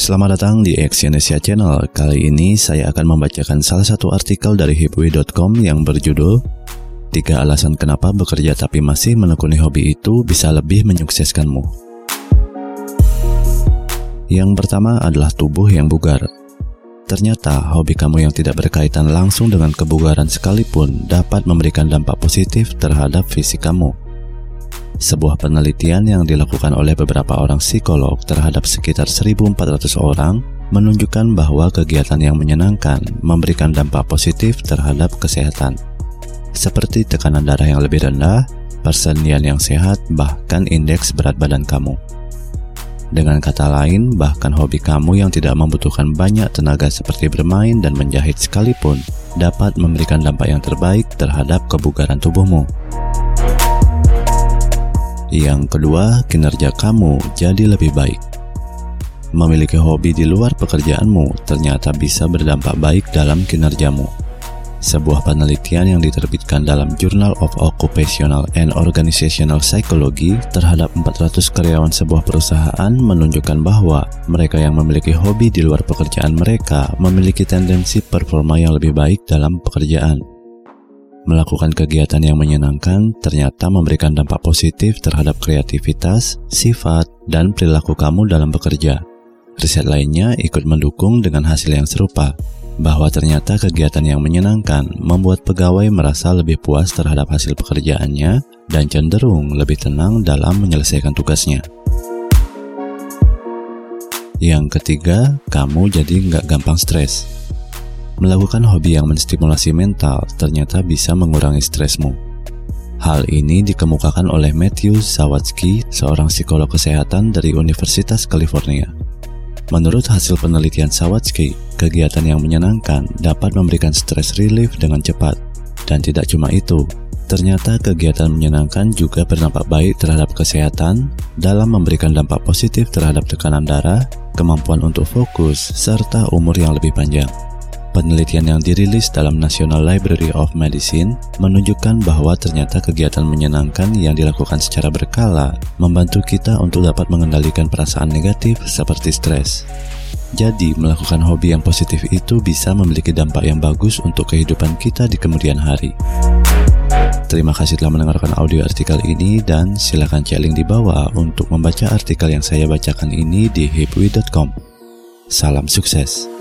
Selamat datang di Exyonesia Channel. Kali ini saya akan membacakan salah satu artikel dari hipwi.com yang berjudul Tiga alasan kenapa bekerja tapi masih menekuni hobi itu bisa lebih menyukseskanmu. Yang pertama adalah tubuh yang bugar. Ternyata hobi kamu yang tidak berkaitan langsung dengan kebugaran sekalipun dapat memberikan dampak positif terhadap fisik kamu. Sebuah penelitian yang dilakukan oleh beberapa orang psikolog terhadap sekitar 1.400 orang menunjukkan bahwa kegiatan yang menyenangkan memberikan dampak positif terhadap kesehatan, seperti tekanan darah yang lebih rendah, persendian yang sehat, bahkan indeks berat badan kamu. Dengan kata lain, bahkan hobi kamu yang tidak membutuhkan banyak tenaga seperti bermain dan menjahit sekalipun dapat memberikan dampak yang terbaik terhadap kebugaran tubuhmu. Yang kedua, kinerja kamu jadi lebih baik. Memiliki hobi di luar pekerjaanmu ternyata bisa berdampak baik dalam kinerjamu. Sebuah penelitian yang diterbitkan dalam Journal of Occupational and Organizational Psychology terhadap 400 karyawan sebuah perusahaan menunjukkan bahwa mereka yang memiliki hobi di luar pekerjaan mereka memiliki tendensi performa yang lebih baik dalam pekerjaan. Melakukan kegiatan yang menyenangkan ternyata memberikan dampak positif terhadap kreativitas, sifat, dan perilaku kamu dalam bekerja. Riset lainnya ikut mendukung dengan hasil yang serupa, bahwa ternyata kegiatan yang menyenangkan membuat pegawai merasa lebih puas terhadap hasil pekerjaannya dan cenderung lebih tenang dalam menyelesaikan tugasnya. Yang ketiga, kamu jadi nggak gampang stres. Melakukan hobi yang menstimulasi mental ternyata bisa mengurangi stresmu. Hal ini dikemukakan oleh Matthew Sawatsky, seorang psikolog kesehatan dari Universitas California. Menurut hasil penelitian Sawatsky, kegiatan yang menyenangkan dapat memberikan stress relief dengan cepat. Dan tidak cuma itu, ternyata kegiatan menyenangkan juga berdampak baik terhadap kesehatan dalam memberikan dampak positif terhadap tekanan darah, kemampuan untuk fokus, serta umur yang lebih panjang. Penelitian yang dirilis dalam National Library of Medicine menunjukkan bahwa ternyata kegiatan menyenangkan yang dilakukan secara berkala membantu kita untuk dapat mengendalikan perasaan negatif seperti stres. Jadi, melakukan hobi yang positif itu bisa memiliki dampak yang bagus untuk kehidupan kita di kemudian hari. Terima kasih telah mendengarkan audio artikel ini dan silakan cek link di bawah untuk membaca artikel yang saya bacakan ini di hipwi.com. Salam sukses.